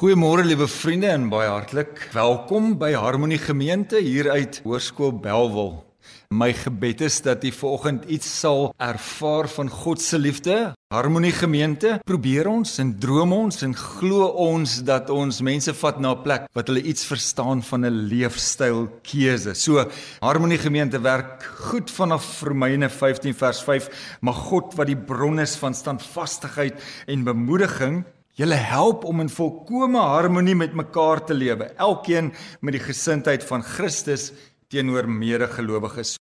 Goeiemôre liewe vriende en baie hartlik welkom by Harmonie Gemeente hier uit Hoërskool Belwel. My gebed is dat u vanoggend iets sal ervaar van God se liefde. Harmonie Gemeente, probeer ons en droom ons en glo ons dat ons mense vat na 'n plek wat hulle iets verstaan van 'n leefstyl keuse. So Harmonie Gemeente werk goed vanaf Romeine 15 vers 5, maar God wat die bron is van standvastigheid en bemoediging Julle help om in volkomme harmonie met mekaar te lewe, elkeen met die gesindheid van Christus teenoor medegelowiges.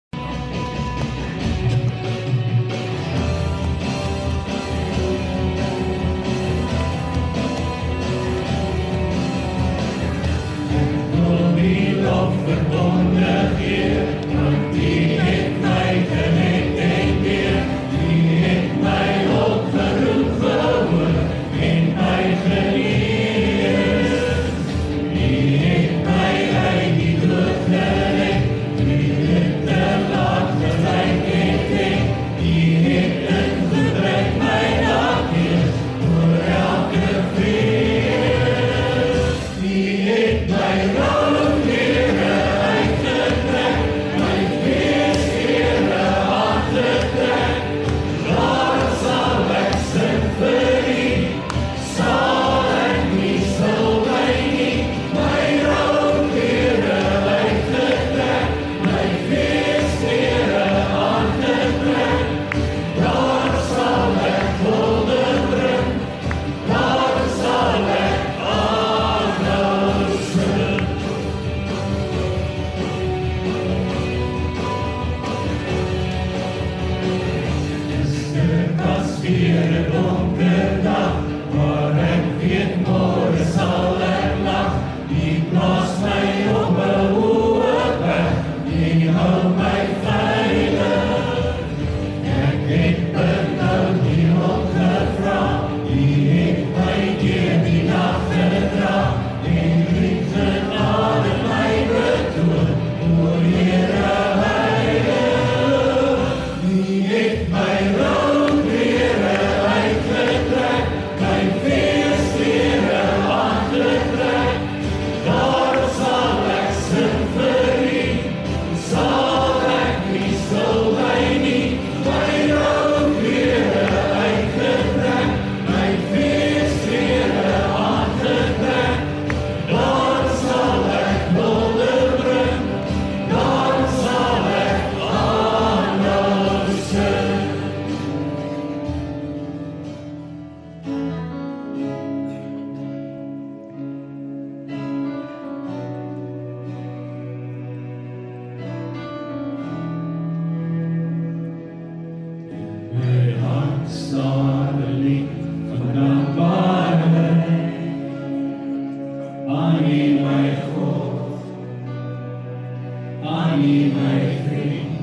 I need my friend.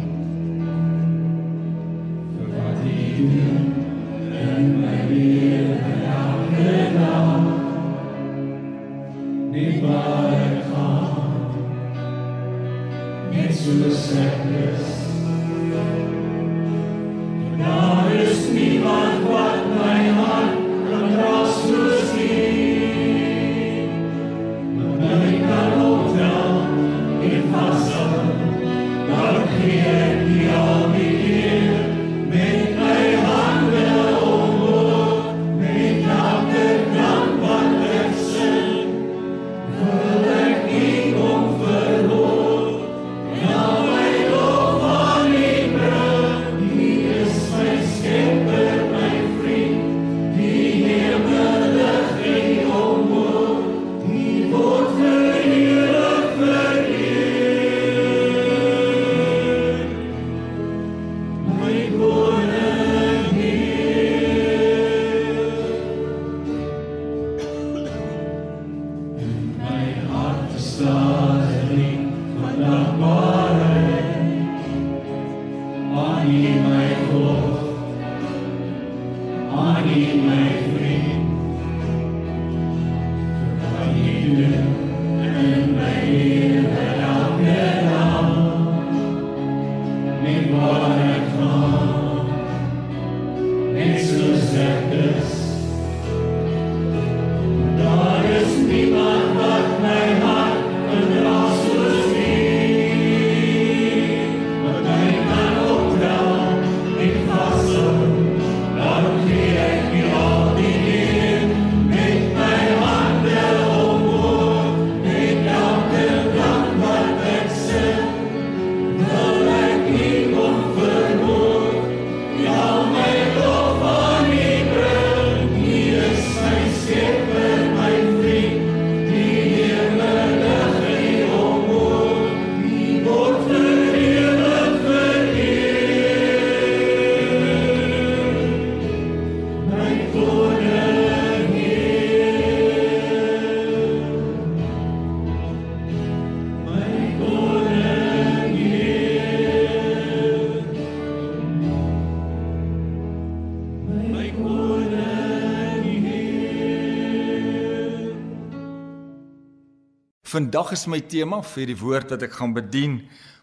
Vandag is my tema vir die woord wat ek gaan bedien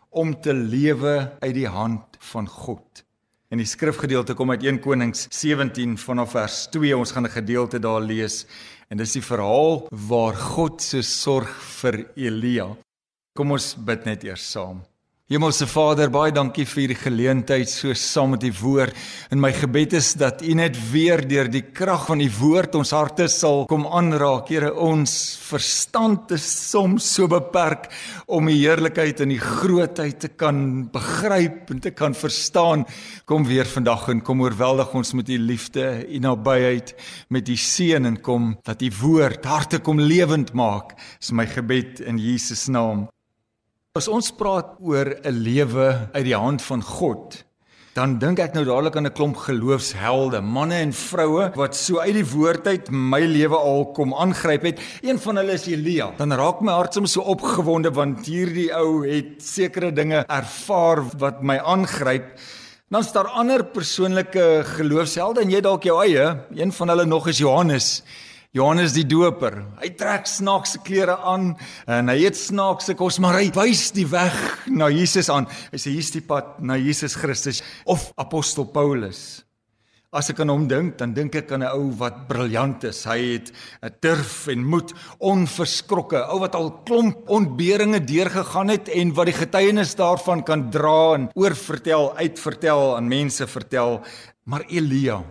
om te lewe uit die hand van God. En die skrifgedeelte kom uit 1 Konings 17 vanaf vers 2. Ons gaan 'n gedeelte daar lees en dis die verhaal waar God se sorg vir Elia. Kom ons bid net eers saam. Hemelse Vader, baie dankie vir hierdie geleentheid so saam met die woord. En my gebed is dat U net weer deur die krag van die woord ons harte sal kom aanraak. Here, ons verstand is soms so beperk om die heerlikheid en die grootheid te kan begryp en te kan verstaan. Kom weer vandag en kom oorweldig ons met U liefde, U nabyheid, met U seën en kom dat U woord harte kom lewend maak. Dis my gebed in Jesus naam. As ons praat oor 'n lewe uit die hand van God, dan dink ek nou dadelik aan 'n klomp geloofshelde, manne en vroue wat so uit die woord uit my lewe al kom aangryp het. Een van hulle is Elia. Dan raak my hart soms so opgewonde want hierdie ou het sekere dinge ervaar wat my aangryp. Dan is daar ander persoonlike geloofshelde en jy dalk jou eie. Een van hulle nog is Johannes. Johannes die Doper. Hy trek snaakse klere aan en hy eet snaakse kos, maar hy wys die weg na Jesus aan. Hy sê hier's die pad na Jesus Christus of apostel Paulus. As ek aan hom dink, dan dink ek aan 'n ou wat briljant is. Hy het 'n durf en moed, onverskrokke, ou wat al klomp ontberinge deurgegaan het en wat die getuienis daarvan kan dra en oorvertel, uitvertel aan mense vertel. Maar Elia,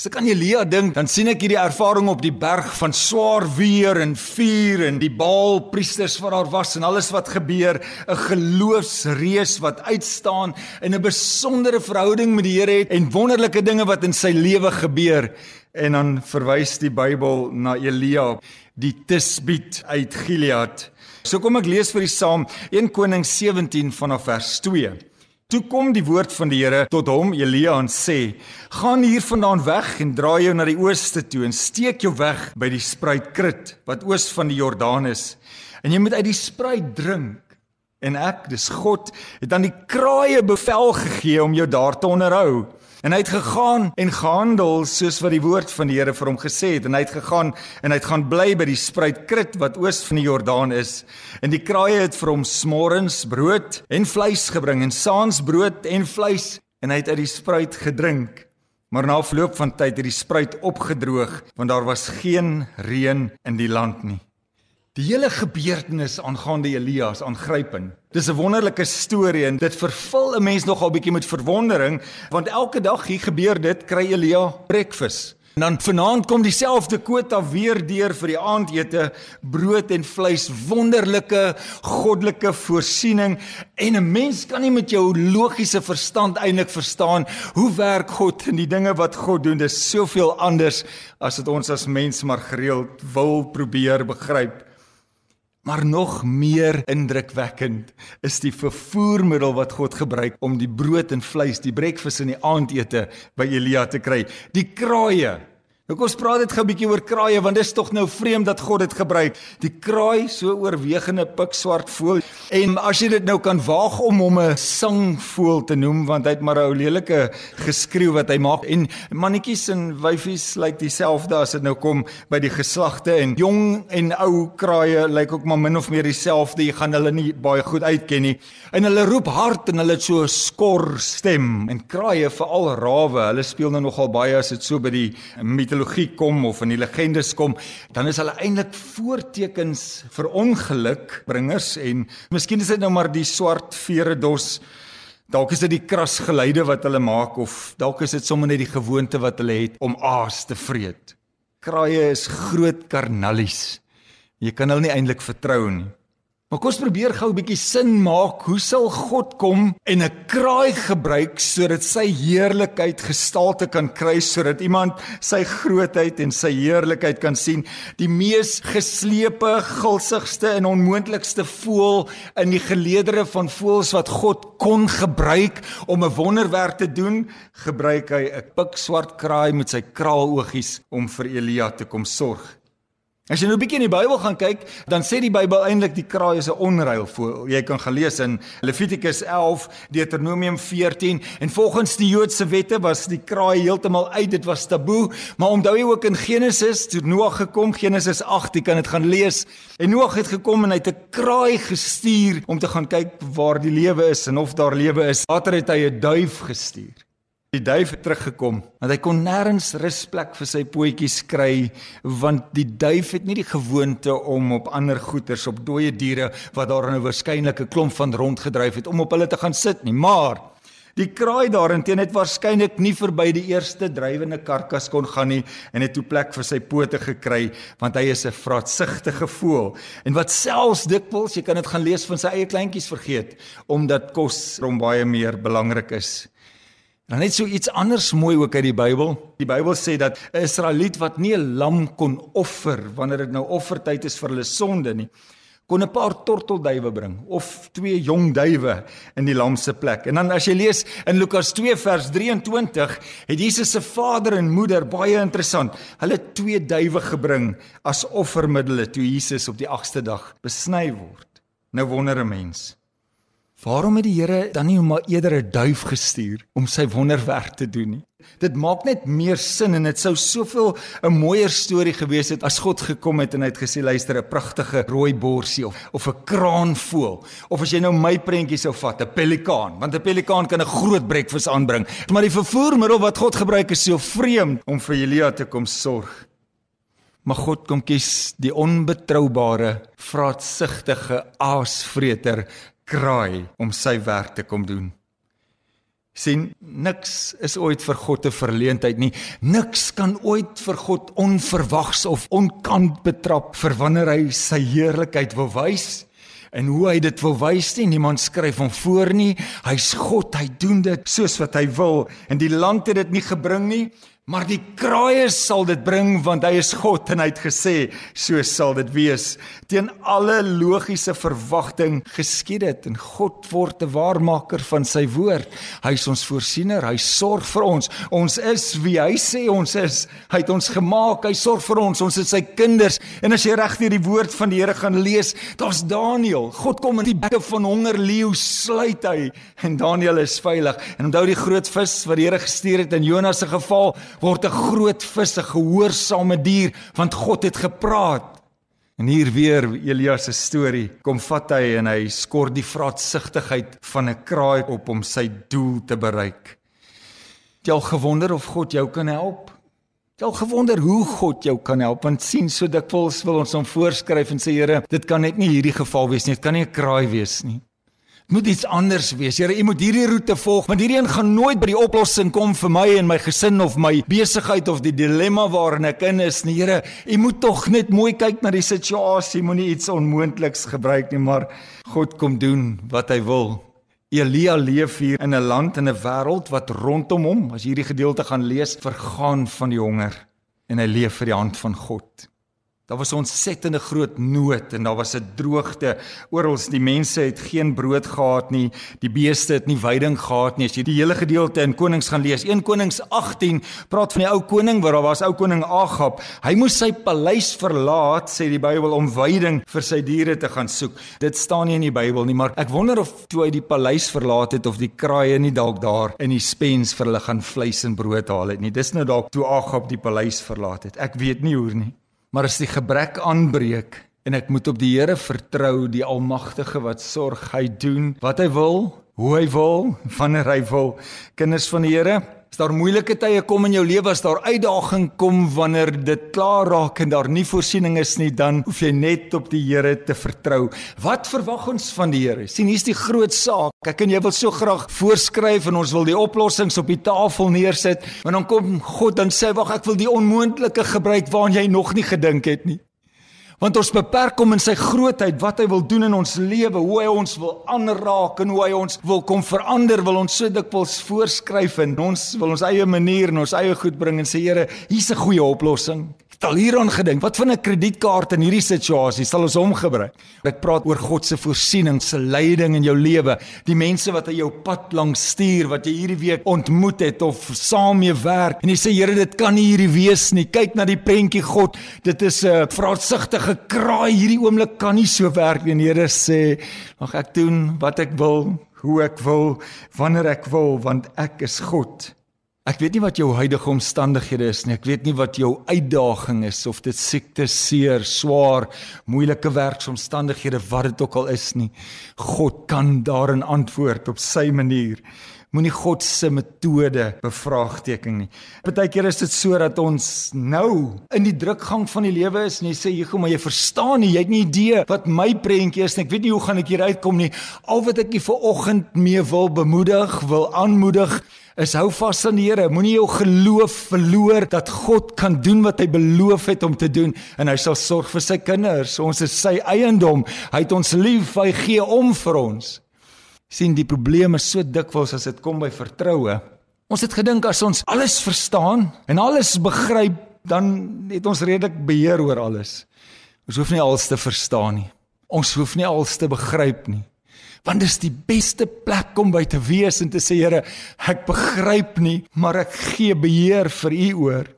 As ek aan Elia dink, dan sien ek hierdie ervaring op die berg van swaar weer en vuur en die Baal priesters wat daar was en alles wat gebeur, 'n geloofsreus wat uitstaan en 'n besondere verhouding met die Here het en wonderlike dinge wat in sy lewe gebeur. En dan verwys die Bybel na Elia, die Tisbiet uit Gilead. So kom ek lees vir u saam 1 Konings 17 vanaf vers 2. Toe kom die woord van die Here tot hom Elia en sê: "Gaan hiervandaan weg en draai jou na die ooste toe en steek jou weg by die spruit Krit wat oos van die Jordaan is. En jy moet uit die spruit drink. En ek, dis God, het aan die kraaie bevel gegee om jou daar te onderhou." En hy het gegaan en gehandel soos wat die woord van die Here vir hom gesê het en hy het gegaan en hy het gaan bly by die spruit Krit wat oos van die Jordaan is. En die kraaie het vir hom smorens brood en vleis gebring en saans brood en vleis en hy het uit die spruit gedrink. Maar na verloop van tyd het die spruit opgedroog want daar was geen reën in die land nie. Die hele gebeurtenis aangaande Elias aangrypend. Dis 'n wonderlike storie en dit vervul 'n mens nogal bietjie met verwondering want elke dag hier gebeur dit kry Elia breakfast. En dan vanaand kom dieselfde kwota weer deur vir die aandete, brood en vleis, wonderlike goddelike voorsiening en 'n mens kan nie met jou logiese verstand eintlik verstaan hoe werk God en die dinge wat God doen. Dis soveel anders as wat ons as mens maar gereeld wil probeer begryp. Maar nog meer indrukwekkend is die vervoermiddel wat God gebruik om die brood en vleis, die breakfast in die aandete by Elia te kry. Die kraaie Nou kom ons praat net gou 'n bietjie oor kraaie want dit is tog nou vreemd dat God dit gebruik. Die kraai so oorwegende pikswart voël en as jy dit nou kan waag om hom 'n sangvoël te noem want hy het maar 'n lelike geskreeu wat hy maak en mannetjies en wyfies lyk dieselfde as dit nou kom by die geslagte en jong en ou kraaie lyk ook maar min of meer dieselfde. Jy gaan hulle nie baie goed uitken nie. En hulle roep hard en hulle het so 'n skor stem. En kraaie, veral rawe, hulle speel nou nogal baie as dit so by die mitologie mitologie kom of in die legendes kom, dan is hulle eintlik voortekens vir ongelukbringers en miskien is dit nou maar die swart veredos Dalk is dit die krasgeluide wat hulle maak of dalk is dit sommer net die gewoonte wat hulle het om aas te vreet. Kraaie is groot karnallies. Jy kan hulle nie eintlik vertrou nie. Maar kom ons probeer gou 'n bietjie sin maak. Hoe sal God kom en 'n kraai gebruik sodat sy heerlikheid gestalte kan kry sodat iemand sy grootheid en sy heerlikheid kan sien? Die mees geslepe, gulsigste en onmoontlikste voël in die geleedere van voëls wat God kon gebruik om 'n wonderwerk te doen, gebruik hy 'n pikswart kraai met sy kraaloogies om vir Elia te kom sorg. As jy nou 'n bietjie in die Bybel gaan kyk, dan sê die Bybel eintlik die kraai is 'n onreil voël. Jy kan gelees in Levitikus 11, Deuteronomium 14 en volgens die Joodse wette was die kraai heeltemal uit, dit was taboe. Maar onthou jy ook in Genesis, toe Noag gekom, Genesis 8, jy kan dit gaan lees. En Noag het gekom en hy het 'n kraai gestuur om te gaan kyk waar die lewe is en of daar lewe is. Later het hy 'n duif gestuur. Die duif het teruggekom want hy kon nêrens rusplek vir sy pootjies kry want die duif het nie die gewoonte om op ander goeters op dooie diere wat daar nou waarskynlik 'n klomp van rondgedryf het om op hulle te gaan sit nie. Maar die kraai daarenteen het waarskynlik nie verby die eerste drywende karkas kon gaan nie en het toe plek vir sy pote gekry want hy is 'n vraatsugtige voël. En wat selfs dikwels jy kan dit gaan lees van sy eie kleintjies vergeet omdat kos hom baie meer belangrik is Dan net so iets anders mooi ook uit die Bybel. Die Bybel sê dat 'n Israeliet wat nie 'n lam kon offer wanneer dit nou offertyd is vir hulle sonde nie, kon 'n paar tortelduwe bring of twee jong duwe in die lam se plek. En dan as jy lees in Lukas 2 vers 23, het Jesus se vader en moeder baie interessant. Hulle twee duwe gebring as offermiddels toe Jesus op die 8ste dag besny word. Nou wonder 'n mens, Waarom het die Here dan nie maar eerder 'n duif gestuur om sy wonderwerk te doen nie? Dit maak net meer sin en dit sou soveel 'n mooier storie gewees het as God gekom het en hy het gesê luister 'n pragtige rooi borsie of of 'n kraanvoël of as jy nou my prentjie sou vat 'n pelikaan want 'n pelikaan kan 'n groot breakfast aanbring maar die vervoermiddel wat God gebruik is so vreemd om vir Elia te kom sorg Maar God kom kies die onbetroubare, vraatsugtige aasvreter kraai om sy werk te kom doen. sien niks is ooit vir God 'n verleentheid nie. Niks kan ooit vir God onverwags of onkant betrap vir wanneer hy sy heerlikheid wil wys. En hoe hy dit wil wys nie, niemand skryf hom voor nie. Hy's God, hy doen dit soos wat hy wil en die land het dit nie gebring nie, Maar die kraaie sal dit bring want hy is God en hy het gesê so sal dit wees. Teen alle logiese verwagting geskied dit en God word 'n waarmaker van sy woord. Hy is ons voorsiener, hy sorg vir ons. Ons is wie hy sê ons is. Hy het ons gemaak, hy sorg vir ons. Ons is sy kinders. En as jy reg deur die woord van die Here gaan lees, daar's Daniël. God kom in die bekke van honger leeu sluit hy en Daniël is veilig. En onthou die groot vis wat die Here gestuur het in Jonas se geval word 'n groot vis 'n gehoorsame dier want God het gepraat. En hier weer Elias se storie. Kom vat hy en hy skort die vraatsigtigheid van 'n kraai op om sy doel te bereik. Het jy al gewonder of God jou kan help? Het jy al gewonder hoe God jou kan help? Want sien so dikwels wil ons hom voorskryf en sê Here, dit kan net nie hierdie geval wees nie. Dit kan nie 'n kraai wees nie moet iets anders wees. Here, u moet hierdie roete volg, want hierdie een gaan nooit by die oplossing kom vir my en my gesin of my besigheid of die dilemma waarin ek in is nie. Here, u moet tog net mooi kyk na die situasie, moenie iets onmoontliks gebruik nie, maar God kom doen wat hy wil. Elia leef hier in 'n land en 'n wêreld wat rondom hom, as jy hierdie gedeelte gaan lees, vergaan van die honger en hy leef vir die hand van God. Daar was 'n ontsettende groot nood en daar was 'n droogte oral. Die mense het geen brood gehad nie. Die beeste het nie veiding gehad nie. As jy die hele gedeelte in Konings gaan lees, 1 Konings 18 praat van die ou koning waar daar was ou koning Agab. Hy moes sy paleis verlaat, sê die Bybel, om veiding vir sy diere te gaan soek. Dit staan nie in die Bybel nie, maar ek wonder of toe hy die paleis verlaat het of die kraaie nie dalk daar in die spens vir hulle gaan vleis en brood haal het nie. Dis nou dalk toe Agab die paleis verlaat het. Ek weet nie hoe nie. Maar as die gebrek aanbreek en ek moet op die Here vertrou, die Almagtige wat sorg, hy doen wat hy wil, hoe hy wil, wanneer hy wil. Kinders van die Here, as daar moeilike tye kom in jou lewe, as daar uitdaging kom wanneer dit klaar raak en daar nie voorsiening is nie, dan hoef jy net op die Here te vertrou. Wat verwag ons van die Here? sien hier's die groot saak. Ek en jy wil so graag voorskryf en ons wil die oplossings op die tafel neersit, maar dan kom God en sê wag, ek wil die onmoontlike gebruik waaraan jy nog nie gedink het nie. Want ons beperk hom in sy grootheid, wat hy wil doen in ons lewe, hoe hy ons wil aanraak en hoe hy ons wil kom verander, wil ons so dikwels voorskryf en ons wil ons eie manier en ons eie goed bring en sê Here, hier's 'n goeie oplossing. Het al hieraan gedink, wat van 'n kredietkaart in hierdie situasie sal ons hom gebruik? Ek praat oor God se voorsiening, se leiding in jou lewe, die mense wat hy jou pad langs stuur wat jy hierdie week ontmoet het of saam mee werk. En jy sê Here, dit kan nie hierdie wees nie. Kyk na die prentjie God. Dit is 'n vraatsugtige kraai. Hierdie oomblik kan nie so werk nie. Here sê, "Mag ek doen wat ek wil, hoe ek wil, wanneer ek wil, want ek is God." Ek weet nie wat jou huidige omstandighede is nie. Ek weet nie wat jou uitdaging is of dit siekte, seer, swaar, moeilike werksomstandighede wat dit ook al is nie. God kan daarin antwoord op sy manier. Moenie God se metode bevraagteken nie. Partykeer is dit so dat ons nou in die drukgang van die lewe is en jy sê, "Jego, maar jy verstaan nie, jy het nie idee wat my prentjie is nie. Ek weet nie hoe gaan ek hier uitkom nie." Al wat ek hier vanoggend mee wil bemoedig, wil aanmoedig, is hou vas aan die Here. Moenie jou geloof verloor dat God kan doen wat hy beloof het om te doen en hy sal sorg vir sy kinders. Ons is sy eiendom. Hy het ons lief, hy gee om vir ons. sien die probleme so dikwels as dit kom by vertroue. Ons het gedink as ons alles verstaan en alles begryp, dan het ons redelik beheer oor alles. Ons hoef nie alles te verstaan nie. Ons hoef nie alles te begryp nie want dis die beste plek om by te wees en te sê Here, ek begryp nie, maar ek gee beheer vir U oor.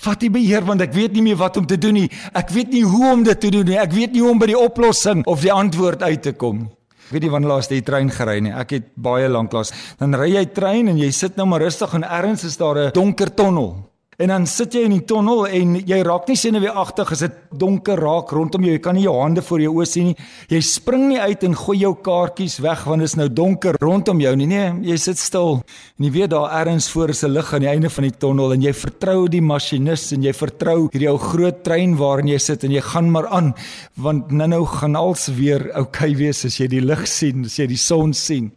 Vat die beheer want ek weet nie meer wat om te doen nie. Ek weet nie hoe om dit te doen nie. Ek weet nie hoe om by die oplossing of die antwoord uit te kom nie. Ek weet nie wanneer laas jy trein gery nie. Ek het baie lank laas. Dan ry jy trein en jy sit nou maar rustig en ergens is daar 'n donker tonnel. En dan sit jy in die tonnel en jy raak nie senuweeagtig as dit donker raak rondom jou. Jy kan nie jou hande voor jou oë sien nie. Jy spring nie uit en gooi jou kaartjies weg want dit is nou donker rondom jou nie. Nee, jy sit stil. En jy weet daar ergens voor is 'n lig aan die einde van die tonnel en jy vertrou die masjinis en jy vertrou hierdie ou groot trein waarin jy sit en jy gaan maar aan want nou-nou gaan alles weer oukei okay wees as jy die lig sien, as jy die son sien.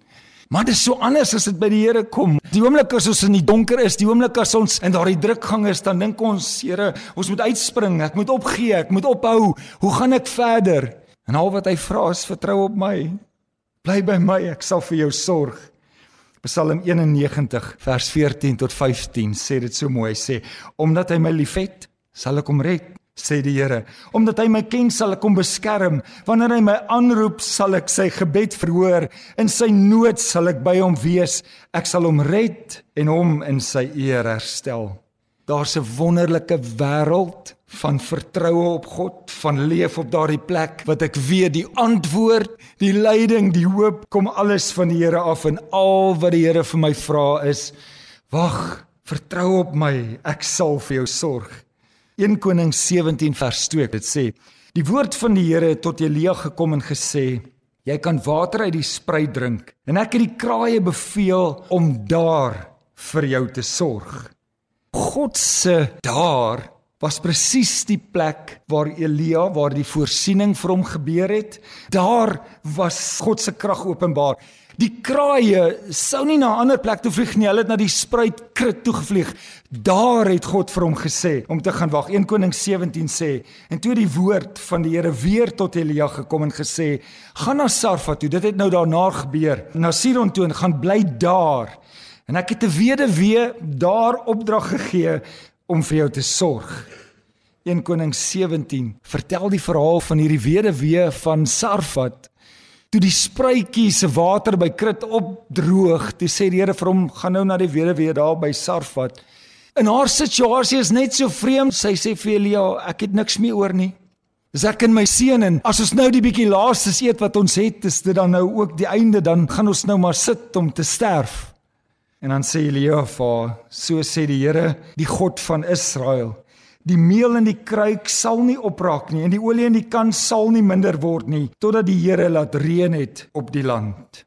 Maar dit is so anders as dit by die Here kom. Die oomblik as ons in die donker is, die oomblik as ons in daardie drukgang is, dan dink ons, Here, ons moet uitspring, ek moet opgee, ek moet ophou. Hoe gaan ek verder? En al wat hy vra is vertrou op my. Bly by my, ek sal vir jou sorg. Psalm 91 vers 14 tot 15 sê dit so mooi sê omdat hy my liefhet sal ek hom red sê die Here. Omdat hy my ken, sal ek hom beskerm. Wanneer hy my aanroep, sal ek sy gebed verhoor. In sy nood sal ek by hom wees. Ek sal hom red en hom in sy eer herstel. Daar's 'n wonderlike wêreld van vertroue op God, van leef op daardie plek wat ek weet die antwoord, die leiding, die hoop kom alles van die Here af en al wat die Here vir my vra is: Wag, vertrou op my, ek sal vir jou sorg. 1 Konings 17 vers 2 dit sê die woord van die Here het tot Elia gekom en gesê jy kan water uit die spruit drink en ek het die kraaie beveel om daar vir jou te sorg God se daar was presies die plek waar Elia waar die voorsiening vir hom gebeur het. Daar was God se krag openbaar Die kraaie sou nie na 'n ander plek toe vlieg nie, hulle het na die spruit krit toe gevlieg. Daar het God vir hom gesê om te gaan wag. 1 Konings 17 sê en toe die woord van die Here weer tot Elia gekom en gesê: "Gaan na Sarfa toe. Dit het nou daarna gebeur. Na Sidon toe en gaan bly daar. En ek het 'n weduwee daar opdrag gegee om vir jou te sorg." 1 Konings 17 vertel die verhaal van hierdie weduwee van Sarfat toe die spruitjie se water by Krit opdroog, toe sê die Here vir hom, "Gaan nou na die weduwee daar by Sarfat." In haar situasie is net so vreemd. Sy sê vir Elia, "Ek het niks meer oor nie. Dis ek en my seun en as ons nou die bietjie laaste eet wat ons het, is dit dan nou ook die einde, dan gaan ons nou maar sit om te sterf." En dan sê Elia vir haar, "So sê die Here, die God van Israel, Die meel in die kruik sal nie opraak nie en die olie in die kan sal nie minder word nie totdat die Here laat reën het op die land.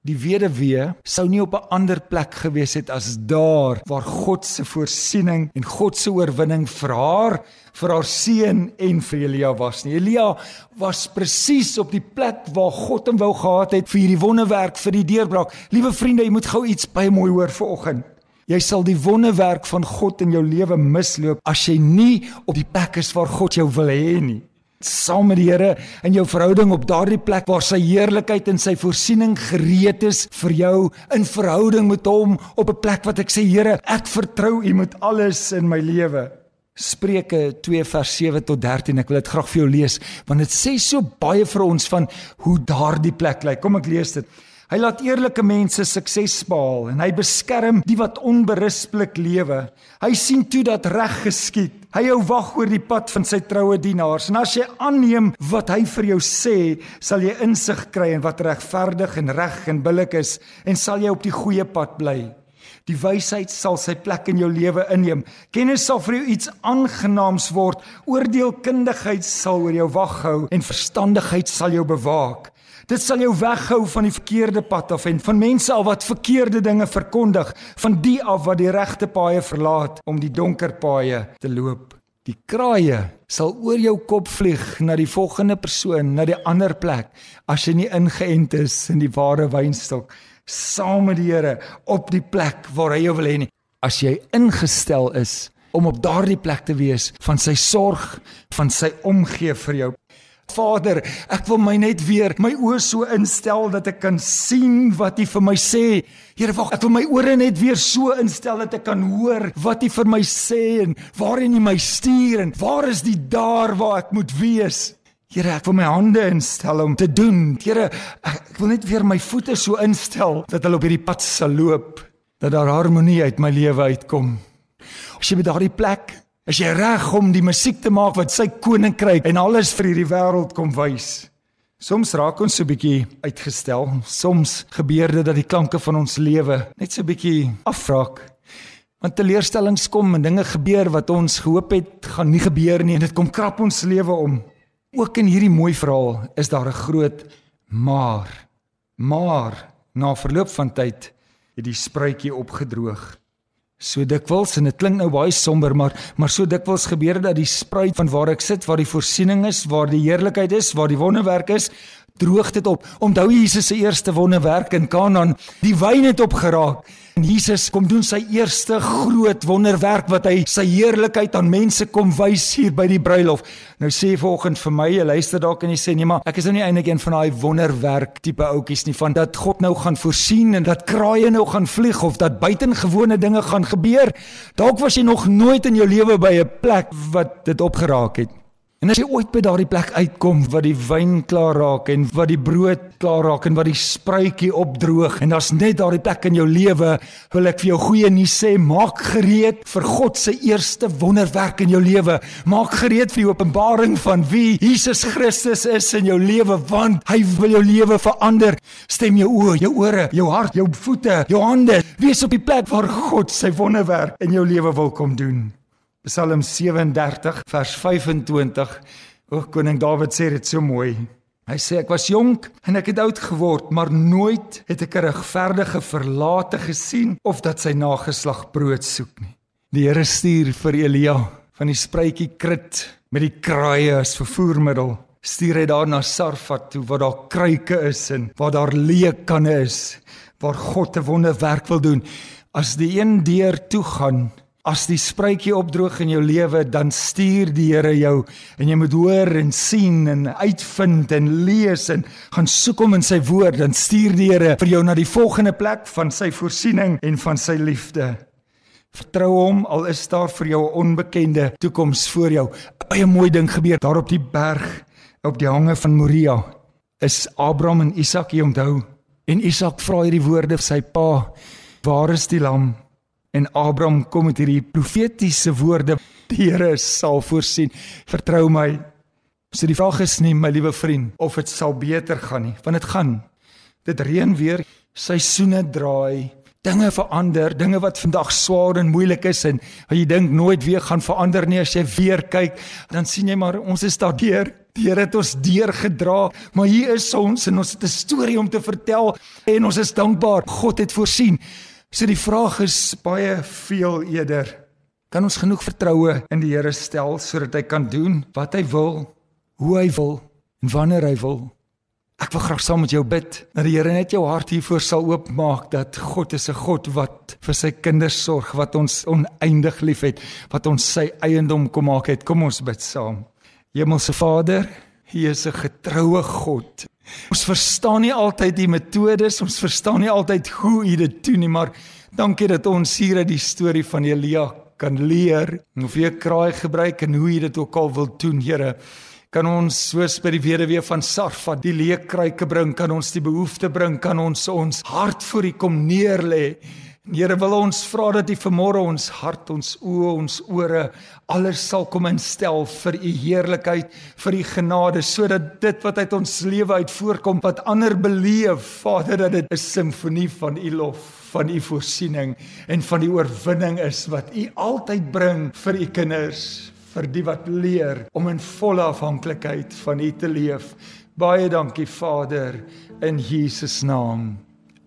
Die weduwee sou nie op 'n ander plek gewees het as daar waar God se voorsiening en God se oorwinning vir haar, vir haar seun en vir Elia was nie. Elia was presies op die plek waar God hom wou gehad het vir hierdie wonderwerk, vir die deurbraak. Liewe vriende, jy moet gou iets baie mooi hoor vir oggend. Jy sal die wonderwerk van God in jou lewe misloop as jy nie op die plek is waar God jou wil hê nie. Saam met die Here in jou verhouding op daardie plek waar sy heerlikheid en sy voorsiening gereed is vir jou in verhouding met hom op 'n plek wat ek sê Here, ek vertrou U met alles in my lewe. Spreuke 2 vers 7 tot 13. Ek wil dit graag vir jou lees want dit sê so baie vir ons van hoe daardie plek lyk. Kom ek lees dit. Hy laat eerlike mense sukses behaal en hy beskerm die wat onberispelik lewe. Hy sien toe dat reg geskied. Hy hou wag oor die pad van sy troue dienaars. En as jy aanneem wat hy vir jou sê, sal jy insig kry in wat regverdig en reg en billik is en sal jy op die goeie pad bly. Die wysheid sal sy plek in jou lewe inneem. Kennis sal vir jou iets aangenaams word. Oordeelkundigheid sal oor jou wag hou en verstandigheid sal jou bewaak. Dit sal jou weghou van die verkeerde pad af en van mense al wat verkeerde dinge verkondig, van die af wat die regte paaie verlaat om die donker paaie te loop. Die kraaie sal oor jou kop vlieg na die volgende persoon, na die ander plek as jy nie ingeënt is in die ware wynstok saam met die Here op die plek waar hy jou wil hê nie. As jy ingestel is om op daardie plek te wees van sy sorg, van sy omgee vir jou. Vader, ek wil my net weer my oë so instel dat ek kan sien wat U vir my sê. Here, wag, ek wil my ore net weer so instel dat ek kan hoor wat U vir my sê en waarheen U my stuur en waar is die daar waar ek moet wees? Here, ek wil my hande instel om te doen. Here, ek wil net weer my voete so instel dat hulle op hierdie pad sal loop, dat daar harmonie uit my lewe uitkom. As jy by daardie plek Is jy reg om die musiek te maak wat sy koninkryk en alles vir hierdie wêreld kom wys? Soms raak ons so 'n bietjie uitgestel. Soms gebeur dit dat die klanke van ons lewe net so 'n bietjie afraak. Want teleurstellings kom en dinge gebeur wat ons gehoop het gaan nie gebeur nie en dit kom krap ons lewe om. Ook in hierdie mooi verhaal is daar 'n groot maar. Maar na verloop van tyd het die spruitjie opgedroog. So dikwels en dit klink nou baie somber maar maar so dikwels gebeur dit dat die spruit van waar ek sit waar die voorsiening is waar die heerlikheid is waar die wonderwerk is droog dit op. Onthou Jesus se eerste wonderwerk in Kanaan, die wyn het opgeraak. En Jesus kom doen sy eerste groot wonderwerk wat hy sy heerlikheid aan mense kom wys hier by die bruilof. Nou sê vanoggend vir my, jy luister dalk en jy sê nee maar ek is nou nie eintlik een van daai wonderwerk tipe ouetjies nie van dat God nou gaan voorsien en dat kraaie nou gaan vlieg of dat buitengewone dinge gaan gebeur. Dalk was jy nog nooit in jou lewe by 'n plek wat dit opgeraak het. En as jy ooit by daardie plek uitkom wat die wyn klaar raak en wat die brood klaar raak en wat die spruitjie opdroog en daar's net daardie plek in jou lewe, wil ek vir jou goeie nuus sê, maak gereed vir God se eerste wonderwerk in jou lewe. Maak gereed vir die openbaring van wie Jesus Christus is in jou lewe want hy wil jou lewe verander. Stem jou oë, jou ore, jou hart, jou voete, jou hande, wees op die plek waar God sy wonderwerk in jou lewe wil kom doen. Psalm 37 vers 25. O koning Dawid sê dit so mooi. Hy sê ek was jonk en ek het oud geword, maar nooit het ek 'n regverdige verlate gesien of dat sy nageslag brood soek nie. Die Here stuur vir Elia van die spruitjie krit met die kraaie as vervoermiddel. Stuur hy daar na Sarfat toe waar daar kruike is en waar daar leekanne is waar God 'n wonderwerk wil doen. As die een deur toe gaan, As die spruitjie opdroog in jou lewe, dan stuur die Here jou en jy moet hoor en sien en uitvind en lees en gaan soek hom in sy woord, dan stuur die Here vir jou na die volgende plek van sy voorsiening en van sy liefde. Vertrou hom al is daar vir jou 'n onbekende toekoms voor jou. 'n Baie mooi ding gebeur daar op die berg op die hange van Moria. Is Abraham en Isak hier onthou? En Isak vra hierdie woorde vir sy pa: "Waar is die lam?" En Abraham kom met hierdie profetiese woorde: "Die Here sal voorsien. Vertrou my." So die vraag is nie, my liewe vriend, of dit sal beter gaan nie, want dit gaan. Dit reën weer, seisoene draai, dinge verander, dinge wat vandag swaar en moeilik is en wat jy dink nooit weer gaan verander nie as jy weer kyk, dan sien jy maar ons is daardeur. Die Here het ons deurgedra, maar hier is ons en ons het 'n storie om te vertel en ons is dankbaar. God het voorsien. So die vraag is baie veel eerder. Kan ons genoeg vertroue in die Here stel sodat hy kan doen wat hy wil, hoe hy wil en wanneer hy wil? Ek wil graag saam met jou bid dat die Here net jou hart hiervoor sal oopmaak dat God is 'n God wat vir sy kinders sorg, wat ons oneindig liefhet, wat ons sy eiendom kom maak het. Kom ons bid saam. Hemelse Vader, U is 'n getroue God. Ons verstaan nie altyd die metodes, ons verstaan nie altyd hoe U dit doen nie, maar dankie dat ons hier uit die storie van Elia kan leer, of jy kraai gebruik en hoe jy dit ook al wil doen, Here. Kan ons soos by die weduwee van Sarfa die leekruike bring, kan ons die behoefte bring, kan ons ons hart voor U kom neerlê. Here wil ons vra dat U vanmôre ons hart, ons oë, ons ore alles sal kom instel vir U heerlikheid, vir U genade sodat dit wat uit ons lewe uit voorkom wat ander beleef, Vader, dat dit 'n simfonie van U lof, van U voorsiening en van die oorwinning is wat U altyd bring vir U kinders, vir die wat leer om in volle afhanklikheid van U te leef. Baie dankie Vader in Jesus naam.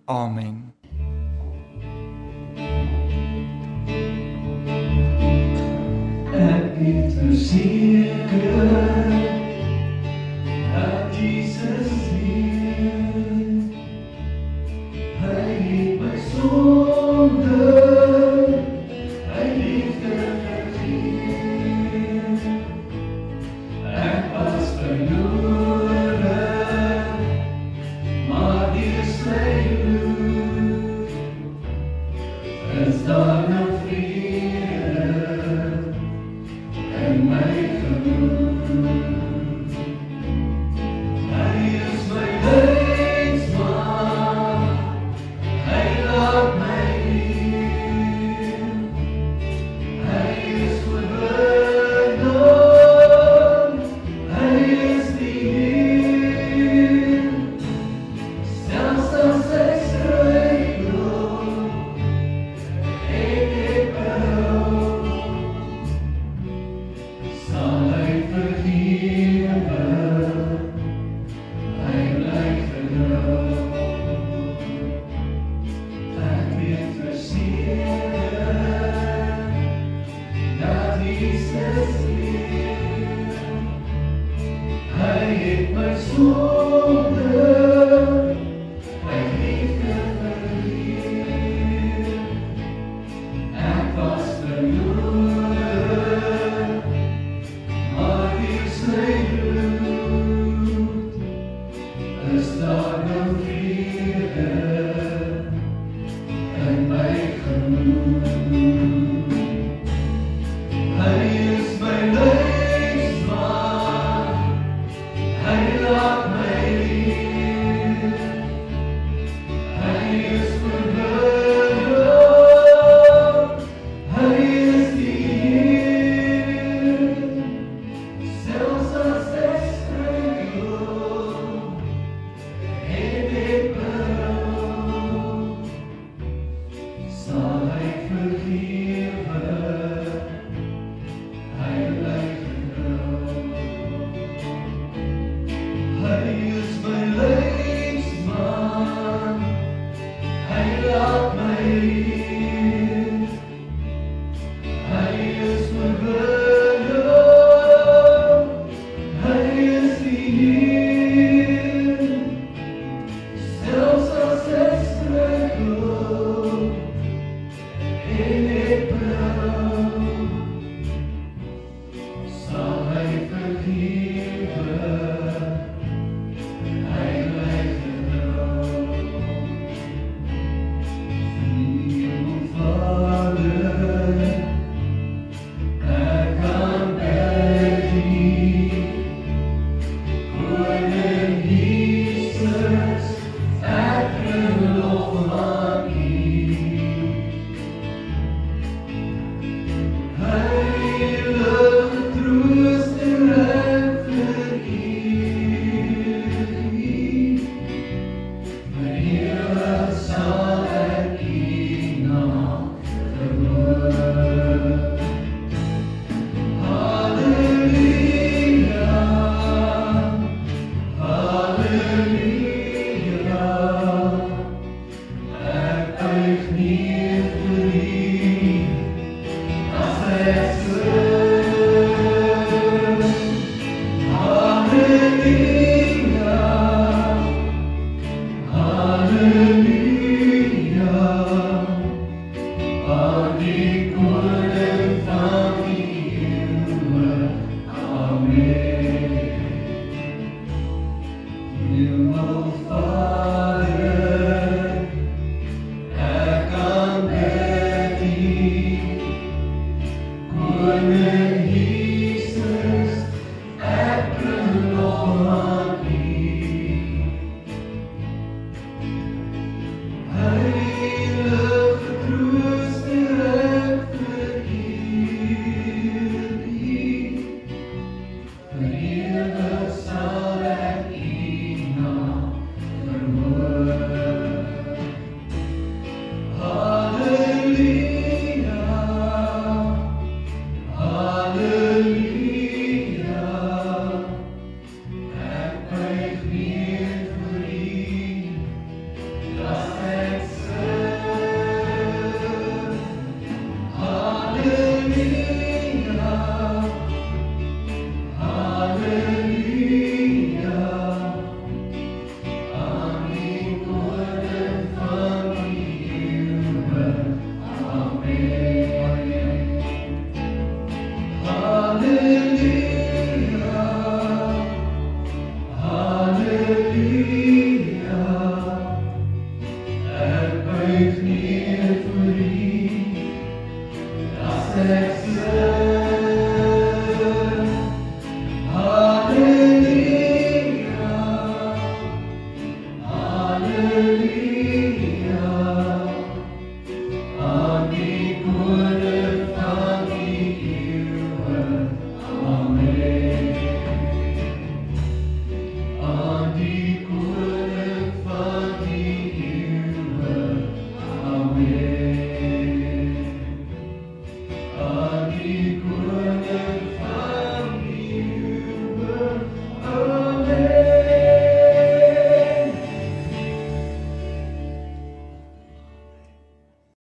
Amen. Ek het verseker